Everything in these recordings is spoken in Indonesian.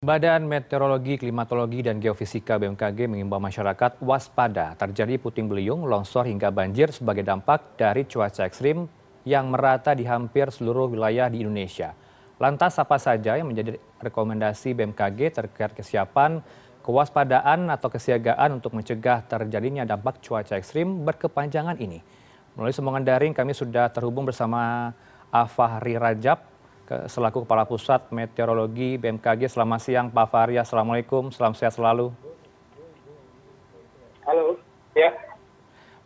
Badan Meteorologi, Klimatologi, dan Geofisika BMKG mengimbau masyarakat waspada terjadi puting beliung, longsor hingga banjir sebagai dampak dari cuaca ekstrim yang merata di hampir seluruh wilayah di Indonesia. Lantas apa saja yang menjadi rekomendasi BMKG terkait kesiapan, kewaspadaan atau kesiagaan untuk mencegah terjadinya dampak cuaca ekstrim berkepanjangan ini? Melalui sambungan daring kami sudah terhubung bersama Afahri Rajab, selaku Kepala Pusat Meteorologi BMKG. Selamat siang Pak Fahri, Assalamualaikum, salam sehat selalu. Halo, ya.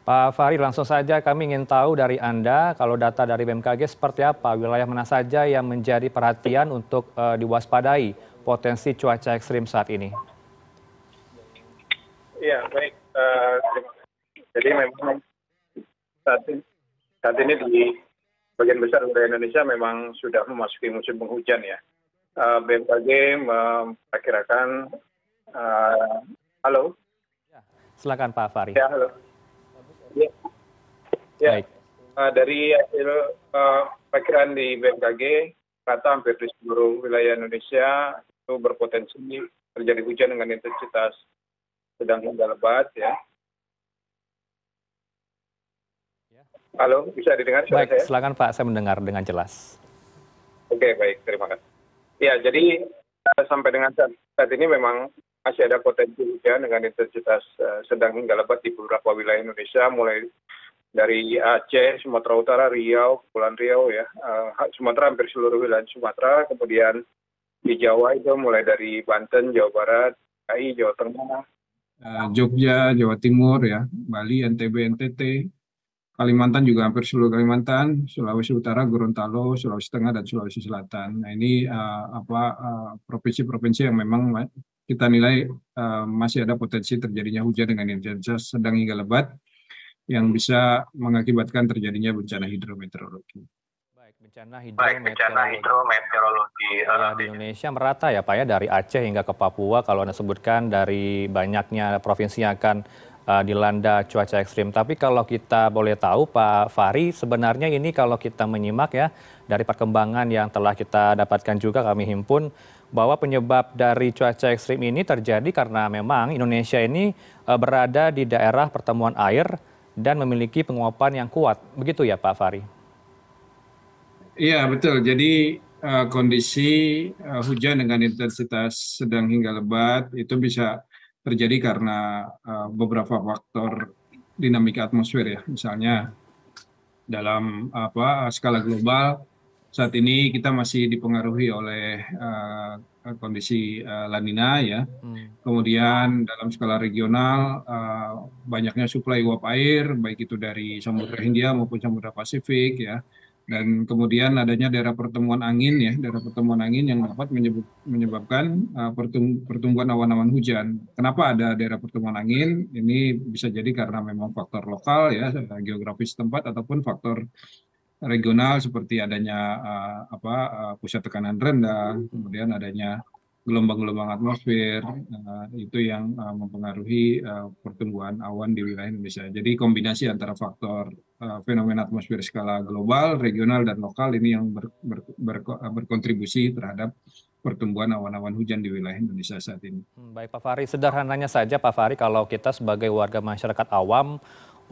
Pak Fahri, langsung saja kami ingin tahu dari Anda, kalau data dari BMKG seperti apa, wilayah mana saja yang menjadi perhatian untuk uh, diwaspadai potensi cuaca ekstrim saat ini? Iya, baik. Uh, jadi memang saat ini, saat ini di sebagian besar wilayah Indonesia memang sudah memasuki musim penghujan ya. Uh, BMKG memperkirakan, uh, halo? Ya, silakan Pak Fari. Ya, halo. Ya, ya. Baik. Uh, dari hasil uh, perkiraan di BMKG, rata hampir di seluruh wilayah Indonesia itu berpotensi terjadi hujan dengan intensitas sedang hingga lebat ya. Halo bisa didengar suara baik silakan pak. Saya mendengar dengan jelas. Oke baik. Terima kasih. Ya jadi eh, sampai dengan saat, saat ini memang masih ada potensi hujan dengan intensitas uh, sedang hingga lebat di beberapa wilayah Indonesia mulai dari Aceh, Sumatera Utara, Riau, Kepulauan Riau ya, uh, Sumatera hampir seluruh wilayah Sumatera, kemudian di Jawa itu mulai dari Banten, Jawa Barat, DKI, Jawa Tengah, uh, Jogja, Jawa Timur ya, Bali, NTB, NTT, Kalimantan juga hampir seluruh Kalimantan, Sulawesi Utara, Gorontalo, Sulawesi Tengah, dan Sulawesi Selatan. Nah ini uh, apa provinsi-provinsi uh, yang memang kita nilai uh, masih ada potensi terjadinya hujan dengan intensitas sedang hingga lebat yang bisa mengakibatkan terjadinya bencana hidrometeorologi. Baik, bencana hidrometeorologi, Baik, bencana hidrometeorologi di Indonesia merata ya Pak ya dari Aceh hingga ke Papua kalau Anda sebutkan dari banyaknya provinsi yang akan dilanda cuaca ekstrim. Tapi kalau kita boleh tahu Pak Fahri, sebenarnya ini kalau kita menyimak ya dari perkembangan yang telah kita dapatkan juga kami himpun bahwa penyebab dari cuaca ekstrim ini terjadi karena memang Indonesia ini uh, berada di daerah pertemuan air dan memiliki penguapan yang kuat. Begitu ya Pak Fahri? Iya betul. Jadi uh, kondisi hujan dengan intensitas sedang hingga lebat itu bisa terjadi karena uh, beberapa faktor dinamika atmosfer ya. Misalnya dalam apa skala global saat ini kita masih dipengaruhi oleh uh, kondisi uh, lanina ya. Hmm. kemudian dalam skala regional uh, banyaknya suplai uap air baik itu dari samudra Hindia maupun samudra Pasifik ya dan kemudian adanya daerah pertemuan angin ya daerah pertemuan angin yang dapat menyebabkan uh, pertumbuhan awan-awan hujan. Kenapa ada daerah pertemuan angin? Ini bisa jadi karena memang faktor lokal ya geografis tempat ataupun faktor regional seperti adanya uh, apa uh, pusat tekanan rendah, kemudian adanya gelombang-gelombang atmosfer uh, itu yang uh, mempengaruhi uh, pertumbuhan awan di wilayah Indonesia. Jadi kombinasi antara faktor uh, fenomena atmosfer skala global, regional dan lokal ini yang ber, ber, ber, berkontribusi terhadap pertumbuhan awan-awan hujan di wilayah Indonesia saat ini. Hmm, baik Pak Fahri, sederhananya saja Pak Fahri kalau kita sebagai warga masyarakat awam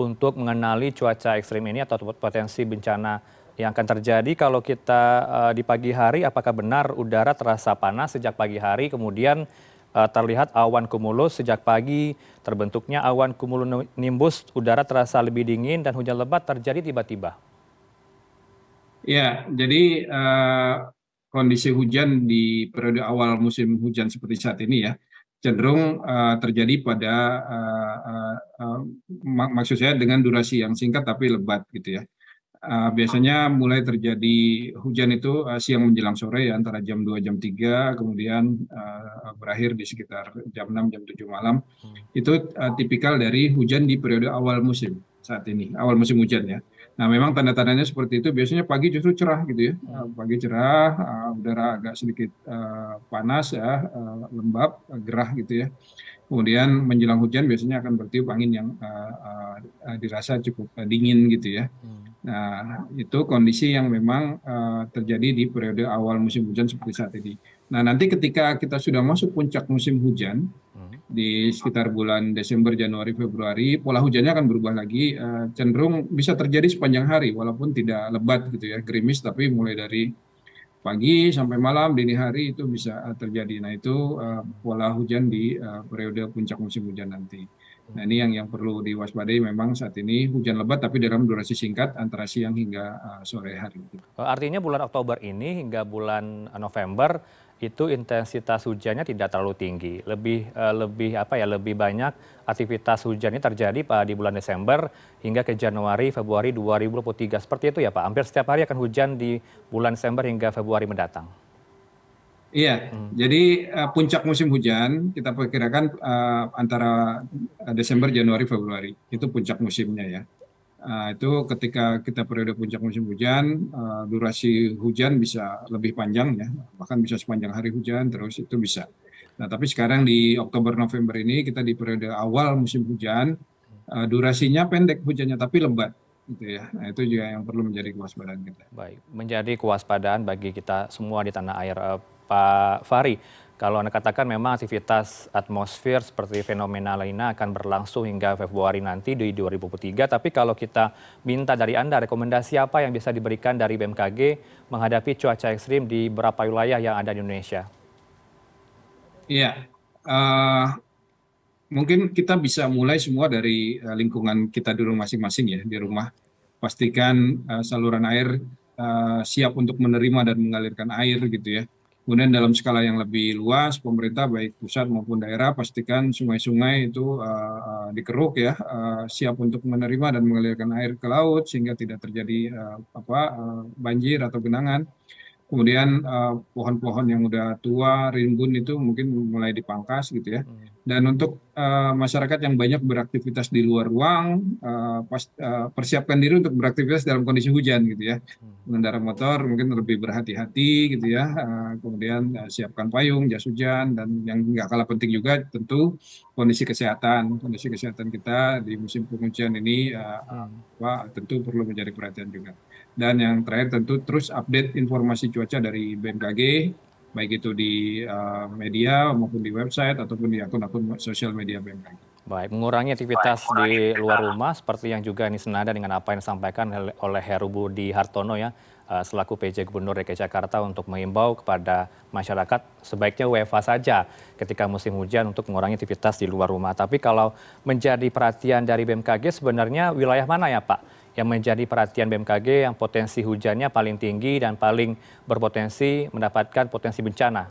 untuk mengenali cuaca ekstrim ini atau potensi bencana yang akan terjadi kalau kita uh, di pagi hari apakah benar udara terasa panas sejak pagi hari kemudian uh, terlihat awan kumulus sejak pagi terbentuknya awan cumulonimbus udara terasa lebih dingin dan hujan lebat terjadi tiba-tiba. Ya, jadi uh, kondisi hujan di periode awal musim hujan seperti saat ini ya cenderung uh, terjadi pada uh, mak maksud saya dengan durasi yang singkat tapi lebat gitu ya. Biasanya mulai terjadi hujan itu uh, siang menjelang sore ya antara jam 2 jam 3 kemudian uh, berakhir di sekitar jam 6 jam 7 malam. Hmm. Itu uh, tipikal dari hujan di periode awal musim saat ini, awal musim hujan ya. Nah, memang tanda-tandanya seperti itu biasanya pagi justru cerah gitu ya. Uh, pagi cerah, uh, udara agak sedikit uh, panas ya, uh, lembab, uh, gerah gitu ya kemudian menjelang hujan biasanya akan bertiup angin yang uh, uh, dirasa cukup uh, dingin gitu ya. Nah itu kondisi yang memang uh, terjadi di periode awal musim hujan seperti saat ini. Nah, nanti ketika kita sudah masuk puncak musim hujan hmm. di sekitar bulan Desember, Januari, Februari, pola hujannya akan berubah lagi, uh, cenderung bisa terjadi sepanjang hari, walaupun tidak lebat gitu ya, gerimis, tapi mulai dari pagi sampai malam, dini hari itu bisa terjadi. Nah, itu uh, pola hujan di uh, periode puncak musim hujan nanti. Nah ini yang yang perlu diwaspadai memang saat ini hujan lebat tapi dalam durasi singkat antara siang hingga uh, sore hari. Artinya bulan Oktober ini hingga bulan November itu intensitas hujannya tidak terlalu tinggi, lebih uh, lebih apa ya lebih banyak aktivitas hujannya terjadi pak di bulan Desember hingga ke Januari Februari 2023 seperti itu ya Pak. Hampir setiap hari akan hujan di bulan Desember hingga Februari mendatang. Iya, hmm. jadi uh, puncak musim hujan kita perkirakan uh, antara Desember, Januari, Februari itu puncak musimnya ya. Uh, itu ketika kita periode puncak musim hujan, uh, durasi hujan bisa lebih panjang ya, bahkan bisa sepanjang hari hujan terus itu bisa. Nah tapi sekarang di Oktober November ini kita di periode awal musim hujan, uh, durasinya pendek hujannya tapi lebat gitu ya. Nah, itu juga yang perlu menjadi kewaspadaan kita. Baik, menjadi kewaspadaan bagi kita semua di tanah air. Pak Fahri, kalau Anda katakan memang aktivitas atmosfer seperti fenomena lainnya akan berlangsung hingga Februari nanti di 2023, tapi kalau kita minta dari Anda rekomendasi apa yang bisa diberikan dari BMKG menghadapi cuaca ekstrim di beberapa wilayah yang ada di Indonesia? Iya, uh, mungkin kita bisa mulai semua dari uh, lingkungan kita dulu masing-masing ya di rumah. Pastikan uh, saluran air uh, siap untuk menerima dan mengalirkan air gitu ya Kemudian dalam skala yang lebih luas, pemerintah baik pusat maupun daerah pastikan sungai-sungai itu uh, dikeruk ya, uh, siap untuk menerima dan mengalirkan air ke laut sehingga tidak terjadi uh, apa uh, banjir atau genangan kemudian uh, pohon-pohon yang udah tua, rimbun itu mungkin mulai dipangkas gitu ya. Hmm. Dan untuk uh, masyarakat yang banyak beraktivitas di luar ruang, uh, pas, uh, persiapkan diri untuk beraktivitas dalam kondisi hujan gitu ya. Hmm. Mengendara motor mungkin lebih berhati-hati gitu ya. Uh, kemudian uh, siapkan payung, jas hujan, dan yang nggak kalah penting juga tentu kondisi kesehatan. Kondisi kesehatan kita di musim penghujan ini uh, hmm. apa, tentu perlu menjadi perhatian juga. Dan yang terakhir tentu terus update informasi cuaca dari BMKG, baik itu di uh, media maupun di website ataupun di akun-akun sosial media BMKG. Baik, mengurangi aktivitas di luar rumah seperti yang juga ini senada dengan apa yang disampaikan oleh Heru Budi Hartono ya, uh, selaku PJ Gubernur DKI Jakarta untuk mengimbau kepada masyarakat sebaiknya WFA saja ketika musim hujan untuk mengurangi aktivitas di luar rumah. Tapi kalau menjadi perhatian dari BMKG sebenarnya wilayah mana ya Pak yang menjadi perhatian BMKG yang potensi hujannya paling tinggi dan paling berpotensi mendapatkan potensi bencana?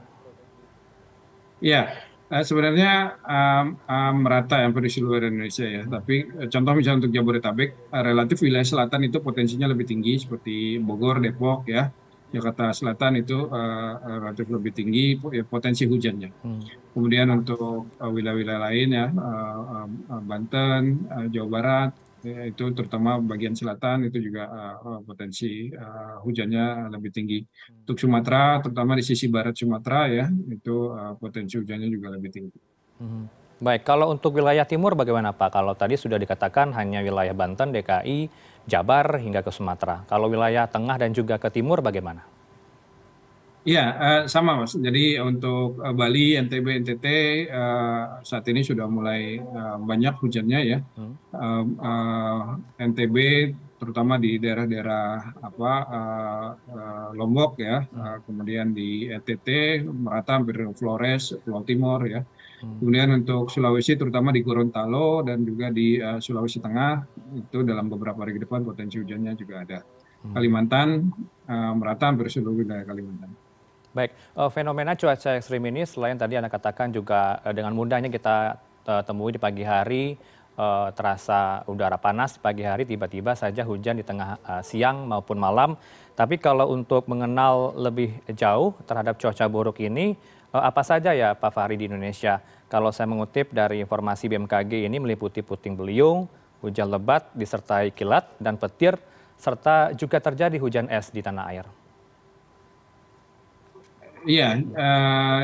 Ya, sebenarnya um, um, merata yang di seluruh Indonesia ya. Tapi eh, contoh misalnya untuk Jabodetabek, uh, relatif wilayah selatan itu potensinya lebih tinggi seperti Bogor, Depok ya. Jakarta Selatan itu uh, relatif lebih tinggi ya, potensi hujannya. Hmm. Kemudian untuk wilayah-wilayah uh, lain ya, uh, uh, Banten, uh, Jawa Barat, ya, itu terutama bagian selatan itu juga uh, potensi uh, hujannya lebih tinggi. Untuk Sumatera, terutama di sisi barat Sumatera ya, itu uh, potensi hujannya juga lebih tinggi. Hmm. Baik, kalau untuk wilayah timur bagaimana Pak? Kalau tadi sudah dikatakan hanya wilayah Banten, DKI, Jabar hingga ke Sumatera. Kalau wilayah tengah dan juga ke timur bagaimana? Iya, uh, sama Mas. Jadi untuk uh, Bali, NTB, NTT uh, saat ini sudah mulai banyak hujannya ya. Hmm. NTB terutama di daerah-daerah apa Lombok ya, hmm. kemudian di NTT merata hampir Flores, Pulau Timur ya. Hmm. Kemudian untuk Sulawesi terutama di Gorontalo dan juga di Sulawesi Tengah itu dalam beberapa hari ke depan potensi hujannya juga ada. Kalimantan merata hampir seluruh wilayah Kalimantan. Baik, uh, fenomena cuaca ekstrim ini selain tadi Anda katakan juga uh, dengan mudahnya kita uh, temui di pagi hari, terasa udara panas di pagi hari, tiba-tiba saja hujan di tengah siang maupun malam. Tapi kalau untuk mengenal lebih jauh terhadap cuaca buruk ini, apa saja ya Pak Fahri di Indonesia? Kalau saya mengutip dari informasi BMKG ini meliputi puting beliung, hujan lebat disertai kilat dan petir, serta juga terjadi hujan es di tanah air. Iya, uh,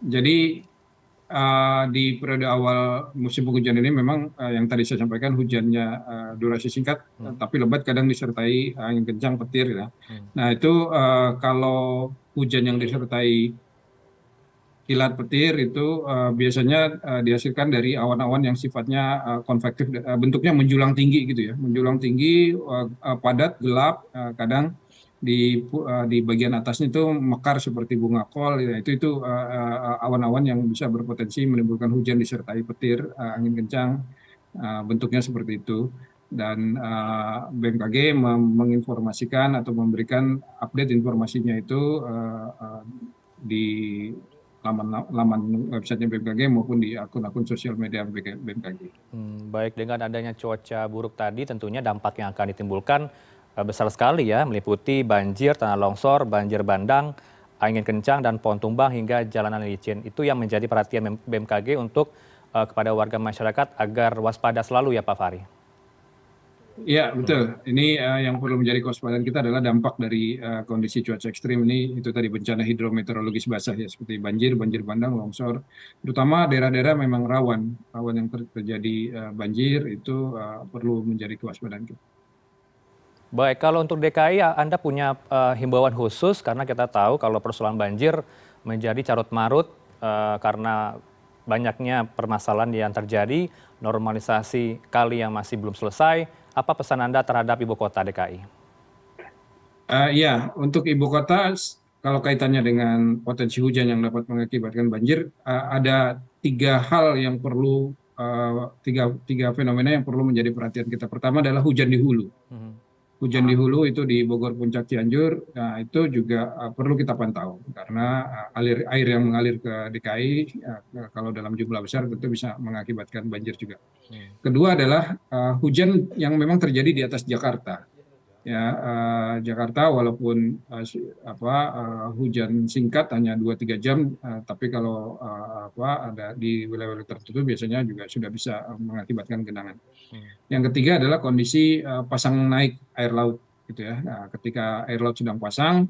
jadi uh, di periode awal musim penghujan ini memang uh, yang tadi saya sampaikan hujannya uh, durasi singkat, hmm. tapi lebat kadang disertai angin kencang petir ya. Hmm. Nah itu uh, kalau hujan yang disertai kilat petir itu uh, biasanya uh, dihasilkan dari awan-awan yang sifatnya uh, konvektif, uh, bentuknya menjulang tinggi gitu ya, menjulang tinggi, uh, uh, padat, gelap, uh, kadang di uh, di bagian atasnya itu mekar seperti bunga kol, ya, itu itu awan-awan uh, yang bisa berpotensi menimbulkan hujan disertai petir, uh, angin kencang, uh, bentuknya seperti itu. Dan uh, BMKG menginformasikan atau memberikan update informasinya itu uh, uh, di laman laman websitenya BMKG maupun di akun-akun sosial media BMKG. Hmm, baik dengan adanya cuaca buruk tadi tentunya dampak yang akan ditimbulkan besar sekali ya meliputi banjir, tanah longsor, banjir bandang, angin kencang dan pohon tumbang hingga jalanan licin. Itu yang menjadi perhatian BMKG untuk uh, kepada warga masyarakat agar waspada selalu ya Pak Fahri. Ya betul. Ini uh, yang perlu menjadi kewaspadaan kita adalah dampak dari uh, kondisi cuaca ekstrim ini. Itu tadi bencana hidrometeorologis basah ya seperti banjir, banjir bandang, longsor. Terutama daerah-daerah memang rawan, rawan yang terjadi uh, banjir itu uh, perlu menjadi kewaspadaan kita. Baik, kalau untuk DKI Anda punya uh, himbauan khusus karena kita tahu kalau persoalan banjir menjadi carut marut uh, karena banyaknya permasalahan yang terjadi, normalisasi kali yang masih belum selesai apa pesan Anda terhadap ibu kota DKI? Uh, ya, untuk ibu kota kalau kaitannya dengan potensi hujan yang dapat mengakibatkan banjir, uh, ada tiga hal yang perlu uh, tiga tiga fenomena yang perlu menjadi perhatian kita. Pertama adalah hujan di hulu. Hmm hujan di hulu itu di Bogor Puncak Cianjur, nah itu juga uh, perlu kita pantau karena uh, alir air yang mengalir ke DKI uh, kalau dalam jumlah besar tentu bisa mengakibatkan banjir juga. Hmm. Kedua adalah uh, hujan yang memang terjadi di atas Jakarta ya uh, Jakarta walaupun uh, apa uh, hujan singkat hanya 2-3 jam uh, tapi kalau uh, apa ada di wilayah-wilayah tertentu biasanya juga sudah bisa uh, mengakibatkan genangan. Hmm. Yang ketiga adalah kondisi uh, pasang naik air laut gitu ya. Nah, ketika air laut sedang pasang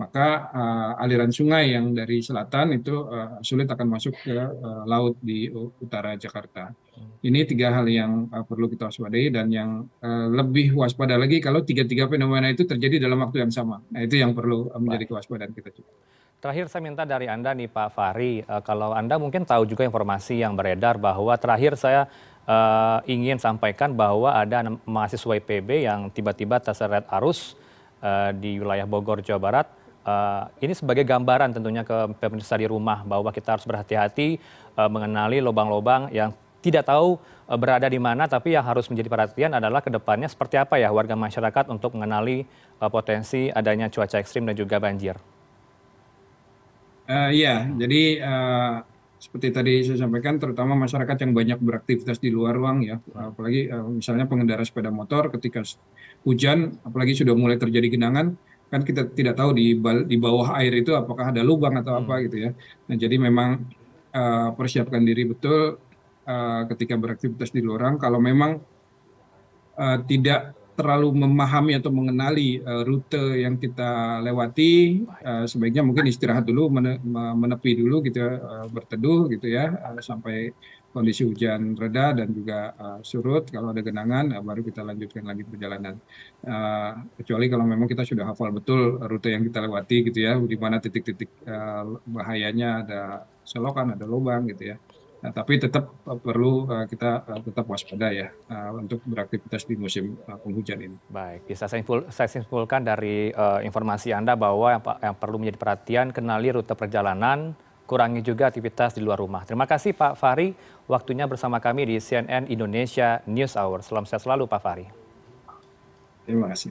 maka uh, aliran sungai yang dari selatan itu uh, sulit akan masuk ke uh, laut di utara Jakarta. Hmm. Ini tiga hal yang uh, perlu kita waspadai dan yang uh, lebih waspada lagi kalau tiga-tiga fenomena itu terjadi dalam waktu yang sama. Nah itu yang perlu uh, menjadi kewaspadaan kita juga. Terakhir saya minta dari Anda nih Pak Fahri, uh, kalau Anda mungkin tahu juga informasi yang beredar bahwa terakhir saya uh, ingin sampaikan bahwa ada mahasiswa IPB yang tiba-tiba terseret arus uh, di wilayah Bogor, Jawa Barat ini sebagai gambaran tentunya ke pemirsa di rumah bahwa kita harus berhati-hati uh, mengenali lubang-lubang yang tidak tahu uh, berada di mana, tapi yang harus menjadi perhatian adalah ke depannya seperti apa ya warga masyarakat untuk mengenali potensi adanya cuaca ekstrim dan juga banjir. Uh, ya, jadi uh, seperti tadi saya sampaikan, terutama masyarakat yang banyak beraktivitas di luar ruang ya, apalagi uh, misalnya pengendara sepeda motor ketika hujan, apalagi sudah mulai terjadi genangan, kan kita tidak tahu di di bawah air itu apakah ada lubang atau apa hmm. gitu ya. Nah jadi memang uh, persiapkan diri betul uh, ketika beraktivitas di luar. Kalau memang uh, tidak terlalu memahami atau mengenali uh, rute yang kita lewati, uh, sebaiknya mungkin istirahat dulu, menepi dulu gitu, uh, berteduh gitu ya, uh, sampai kondisi hujan reda dan juga uh, surut. Kalau ada genangan uh, baru kita lanjutkan lagi perjalanan. Uh, kecuali kalau memang kita sudah hafal betul rute yang kita lewati gitu ya di mana titik-titik uh, bahayanya ada selokan ada lubang gitu ya. Nah, tapi tetap perlu uh, kita uh, tetap waspada ya uh, untuk beraktivitas di musim uh, penghujan ini. Baik, bisa saya, simpul, saya simpulkan dari uh, informasi Anda bahwa yang, yang perlu menjadi perhatian kenali rute perjalanan, kurangi juga aktivitas di luar rumah. Terima kasih Pak Fahri, waktunya bersama kami di CNN Indonesia News Hour. Selamat sehat selalu Pak Fahri. Terima kasih.